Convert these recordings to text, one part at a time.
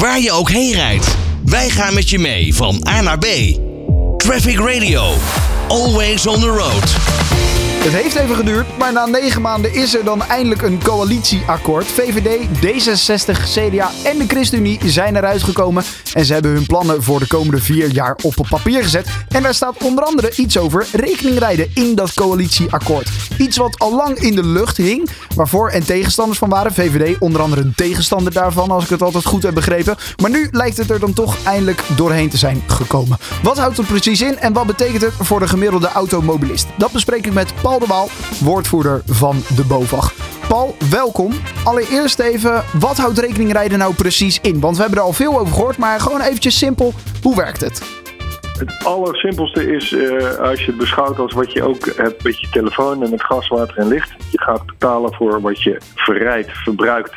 Waar je ook heen rijdt. Wij gaan met je mee van A naar B. Traffic Radio. Always on the road. Het heeft even geduurd, maar na negen maanden is er dan eindelijk een coalitieakkoord. VVD, D66, CDA en de ChristenUnie zijn eruit gekomen. En ze hebben hun plannen voor de komende vier jaar op papier gezet. En daar staat onder andere iets over rekeningrijden in dat coalitieakkoord. Iets wat al lang in de lucht hing, waarvoor en tegenstanders van waren. VVD onder andere een tegenstander daarvan, als ik het altijd goed heb begrepen. Maar nu lijkt het er dan toch eindelijk doorheen te zijn gekomen. Wat houdt het precies in en wat betekent het voor de gemiddelde automobilist? Dat bespreek ik met Paul de Waal, woordvoerder van de BOVAG. Paul, welkom. Allereerst even, wat houdt rekeningrijden nou precies in? Want we hebben er al veel over gehoord, maar gewoon eventjes simpel, hoe werkt het? Het allersimpelste is uh, als je het beschouwt als wat je ook hebt met je telefoon en met gas, water en licht. Je gaat betalen voor wat je verrijdt, verbruikt.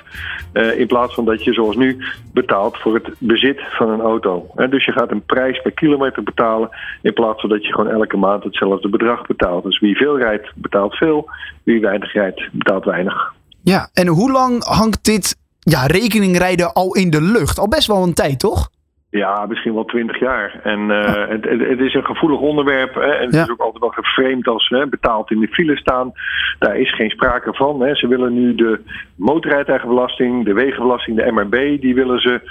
Uh, in plaats van dat je zoals nu betaalt voor het bezit van een auto. En dus je gaat een prijs per kilometer betalen in plaats van dat je gewoon elke maand hetzelfde bedrag betaalt. Dus wie veel rijdt, betaalt veel. Wie weinig rijdt, betaalt weinig. Ja, en hoe lang hangt dit ja, rekeningrijden al in de lucht? Al best wel een tijd, toch? Ja, misschien wel twintig jaar. En uh, het, het, is een gevoelig onderwerp. Hè, en het ja. is ook altijd wel geframed als hè, betaald in de file staan. Daar is geen sprake van. Hè. Ze willen nu de motorrijtuigenbelasting, de wegenbelasting, de MRB, die willen ze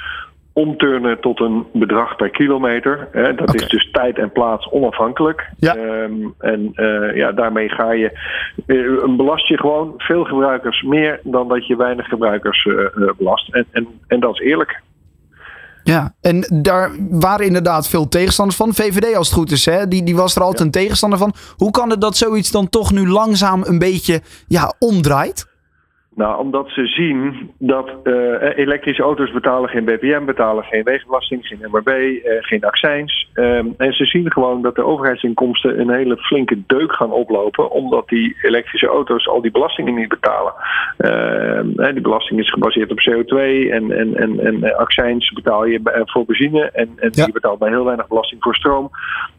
omturnen tot een bedrag per kilometer. Hè. Dat okay. is dus tijd en plaats onafhankelijk. Ja. Um, en uh, ja, daarmee ga je uh, belast je gewoon veel gebruikers meer dan dat je weinig gebruikers belast. En, en, en dat is eerlijk. Ja, en daar waren inderdaad veel tegenstanders van. VVD als het goed is, hè? Die, die was er altijd ja. een tegenstander van. Hoe kan het dat zoiets dan toch nu langzaam een beetje ja, omdraait? Nou, omdat ze zien dat uh, elektrische auto's betalen geen BPM, betalen geen wegenbelasting, geen MRB, uh, geen accijns. Um, en ze zien gewoon dat de overheidsinkomsten een hele flinke deuk gaan oplopen, omdat die elektrische auto's al die belastingen niet betalen. Uh, die belasting is gebaseerd op CO2 en, en, en, en accijns betaal je voor benzine en, en ja. je betaalt bij heel weinig belasting voor stroom.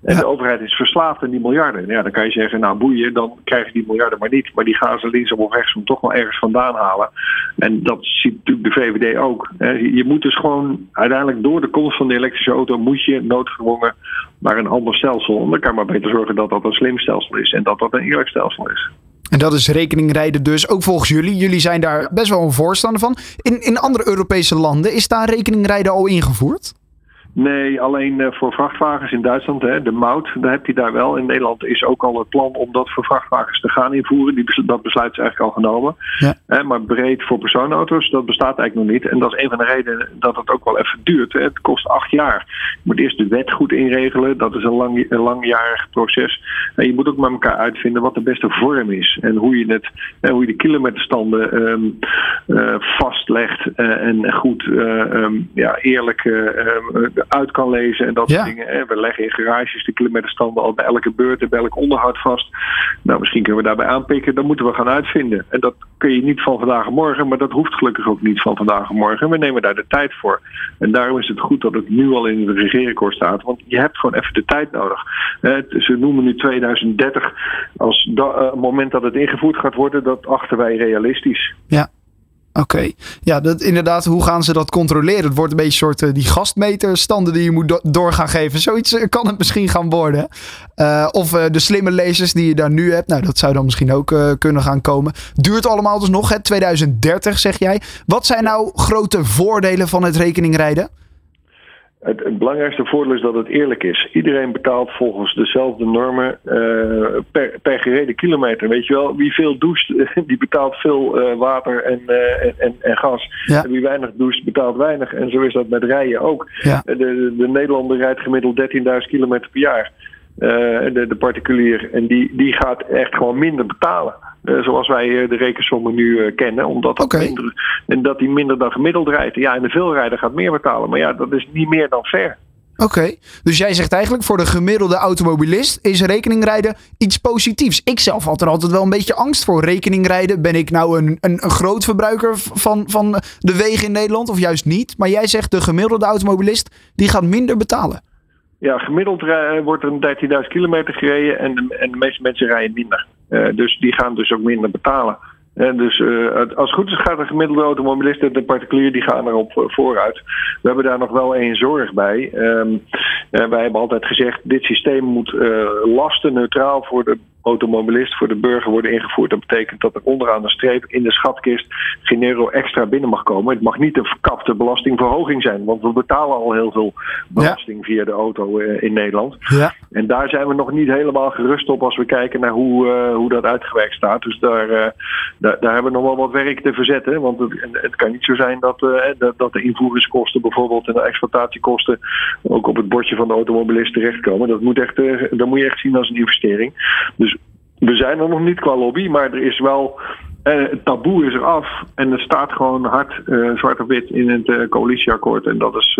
En ja. de overheid is verslaafd aan die miljarden. Ja, dan kan je zeggen, nou boeien, dan krijg je die miljarden maar niet. Maar die gaan ze linksom of rechtsom toch wel ergens vandaan halen. En dat ziet natuurlijk de VVD ook. Je moet dus gewoon uiteindelijk door de komst van de elektrische auto moet je noodgedwongen naar een ander stelsel. En dan kan maar beter zorgen dat dat een slim stelsel is en dat dat een eerlijk stelsel is. En dat is rekeningrijden dus ook volgens jullie. Jullie zijn daar best wel een voorstander van. In, in andere Europese landen is daar rekeningrijden al ingevoerd? Nee, alleen uh, voor vrachtwagens in Duitsland, hè, de mout, daar heb je daar wel. In Nederland is ook al het plan om dat voor vrachtwagens te gaan invoeren. Die, dat besluit is eigenlijk al genomen. Ja. Hè, maar breed voor personenauto's, dat bestaat eigenlijk nog niet. En dat is een van de redenen dat het ook wel even duurt. Hè. Het kost acht jaar. Je moet eerst de wet goed inregelen. Dat is een, lang, een langjarig proces. En je moet ook met elkaar uitvinden wat de beste vorm is. En hoe je, het, hoe je de kilometerstanden um, uh, vastlegt uh, en goed, um, ja, eerlijk uit kan lezen en dat ja. soort dingen. We leggen in garages de kilometerstanden al bij elke beurt en bij elk onderhoud vast. Nou, misschien kunnen we daarbij aanpikken. Dat moeten we gaan uitvinden. En dat kun je niet van vandaag en morgen, maar dat hoeft gelukkig ook niet van vandaag en morgen. We nemen daar de tijd voor. En daarom is het goed dat het nu al in het regeerakkoord staat, want je hebt gewoon even de tijd nodig. Ze noemen nu 2030 als het moment dat het ingevoerd gaat worden, dat achten wij realistisch. Ja. Oké, ja, dat, inderdaad, hoe gaan ze dat controleren? Het wordt een beetje soort uh, die gastmeterstanden die je moet do door gaan geven. Zoiets uh, kan het misschien gaan worden. Uh, of de slimme lasers die je daar nu hebt. Nou, dat zou dan misschien ook kunnen gaan komen. Duurt allemaal dus nog, hè? 2030 zeg jij. Wat zijn nou grote voordelen van het rekeningrijden? Het, het, belangrijkste voordeel is dat het eerlijk is. Iedereen betaalt volgens dezelfde normen uh, per, per, gereden kilometer. Weet je wel, wie veel doucht, die betaalt veel uh, water en, uh, en, en, gas. Ja. En wie weinig doucht, betaalt weinig. En zo is dat met rijden ook. Ja. De, de, de Nederlander rijdt gemiddeld 13.000 kilometer per jaar. de, de particulier. En die, die gaat echt gewoon minder betalen. Uh, zoals wij uh, de rekensommen nu uh, kennen. Omdat dat, okay. minder, en dat die minder dan gemiddeld rijdt. Ja, en de veelrijder gaat meer betalen. Maar ja, dat is niet meer dan fair. Oké, okay. dus jij zegt eigenlijk voor de gemiddelde automobilist is rekeningrijden iets positiefs. Ik zelf had er altijd wel een beetje angst voor. Rekeningrijden, ben ik nou een, een, een groot verbruiker van, van de wegen in Nederland of juist niet? Maar jij zegt de gemiddelde automobilist die gaat minder betalen. Ja, gemiddeld wordt er 13.000 kilometer gereden en de, en de meeste mensen rijden minder. Uh, dus die gaan dus ook minder betalen. En dus uh, als het goed is gaat de gemiddelde automobilist en de particulier die gaan erop vooruit. We hebben daar nog wel één zorg bij. Um, wij hebben altijd gezegd, dit systeem moet uh, lastenneutraal voor de automobilist voor de burger worden ingevoerd. Dat betekent dat er onderaan de streep in de schatkist geen euro extra binnen mag komen. Het mag niet een verkapte belastingverhoging zijn, want we betalen al heel veel belasting via de auto uh, in Nederland. Ja. En daar zijn we nog niet helemaal gerust op als we kijken naar hoe, uh, hoe dat uitgewerkt staat. Dus daar, uh, daar, daar, hebben we nog wel wat werk te verzetten. Want het, het kan niet zo zijn dat, dat, dat de invoeringskosten bijvoorbeeld en de exploitatiekosten ook op het bordje van de automobilist terechtkomen. Dat moet echt, dat moet je echt zien als een investering. Dus we zijn er nog niet qua lobby, maar er is wel. Eh, het taboe is eraf en er staat gewoon hard uh, zwart op wit in het uh, coalitieakkoord. En dat is,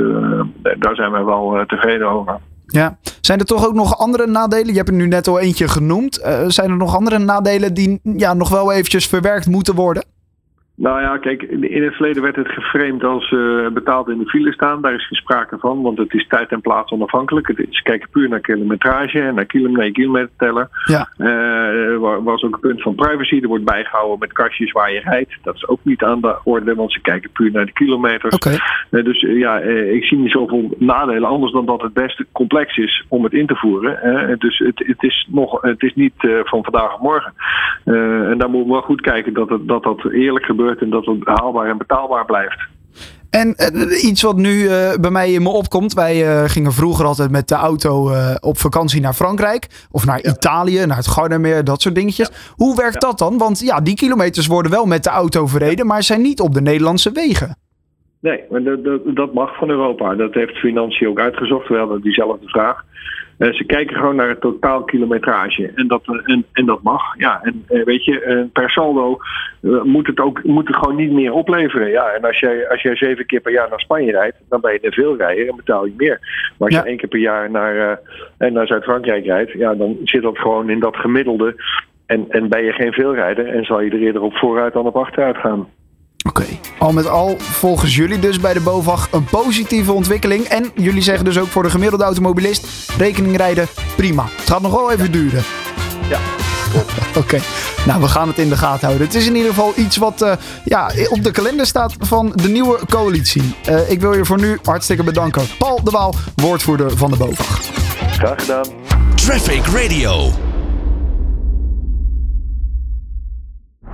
daar zijn wij wel tevreden over. Ja, zijn er toch ook nog andere nadelen? Je hebt er nu net al eentje genoemd. zijn er nog andere nadelen die ja, nog wel eventjes verwerkt moeten worden? Nou ja, kijk, in het verleden werd het geframed als uh, betaald in de file staan. Daar is geen sprake van, want het is tijd en plaats onafhankelijk. Het is kijken puur naar kilometrage en naar kilometer, kilometerteller. Ja. Uh, was ook een punt van privacy. Er wordt bijgehouden met kastjes waar je rijdt. Dat is ook niet aan de orde, want ze kijken puur naar de kilometers. Okay. Uh, dus ja, ik zie niet zoveel nadelen, anders dan dat het best complex is om het in te voeren. dus het, het, is nog, het is niet van vandaag op morgen. en daar moeten we wel goed kijken dat het, dat, dat eerlijk gebeurt en dat het haalbaar en betaalbaar blijft. En uh, iets wat nu uh, bij mij in me opkomt. Wij uh, gingen vroeger altijd met de auto op vakantie naar Frankrijk. Of naar ja. Italië, naar het Gardameer, dat soort dingetjes. Ja. Hoe werkt ja. dat dan? Want ja, die kilometers worden wel met de auto verreden, maar zijn niet op de Nederlandse wegen. Nee, maar dat, dat, dat mag van Europa. Dat heeft Financiën ook uitgezocht. We hadden diezelfde vraag. Uh, ze kijken gewoon naar het totaal kilometrage. En dat, en, en dat mag. Ja, en uh, weet je, uh, per saldo moet, het ook, moet het gewoon niet meer opleveren. Ja, en als jij, als jij zeven keer per jaar naar Spanje rijdt, dan ben je een veelrijder en betaal je meer. Maar als ja. je één keer per jaar naar, naar Zuid-Frankrijk rijdt, ja, dan zit dat gewoon in dat gemiddelde. En, en ben je geen veelrijder en zal je er eerder op vooruit dan op achteruit gaan. Oké. Okay. Al met al, volgens jullie dus bij de BOVAG een positieve ontwikkeling. En jullie zeggen dus ook voor de gemiddelde automobilist: rekening rijden, prima. Het gaat nog wel even duren. Ja. Oké, okay. nou we gaan het in de gaten houden. Het is in ieder geval iets wat uh, ja, op de kalender staat van de nieuwe coalitie. Uh, ik wil je voor nu hartstikke bedanken. Paul de Waal, woordvoerder van de BOVAG. Graag gedaan. Traffic Radio.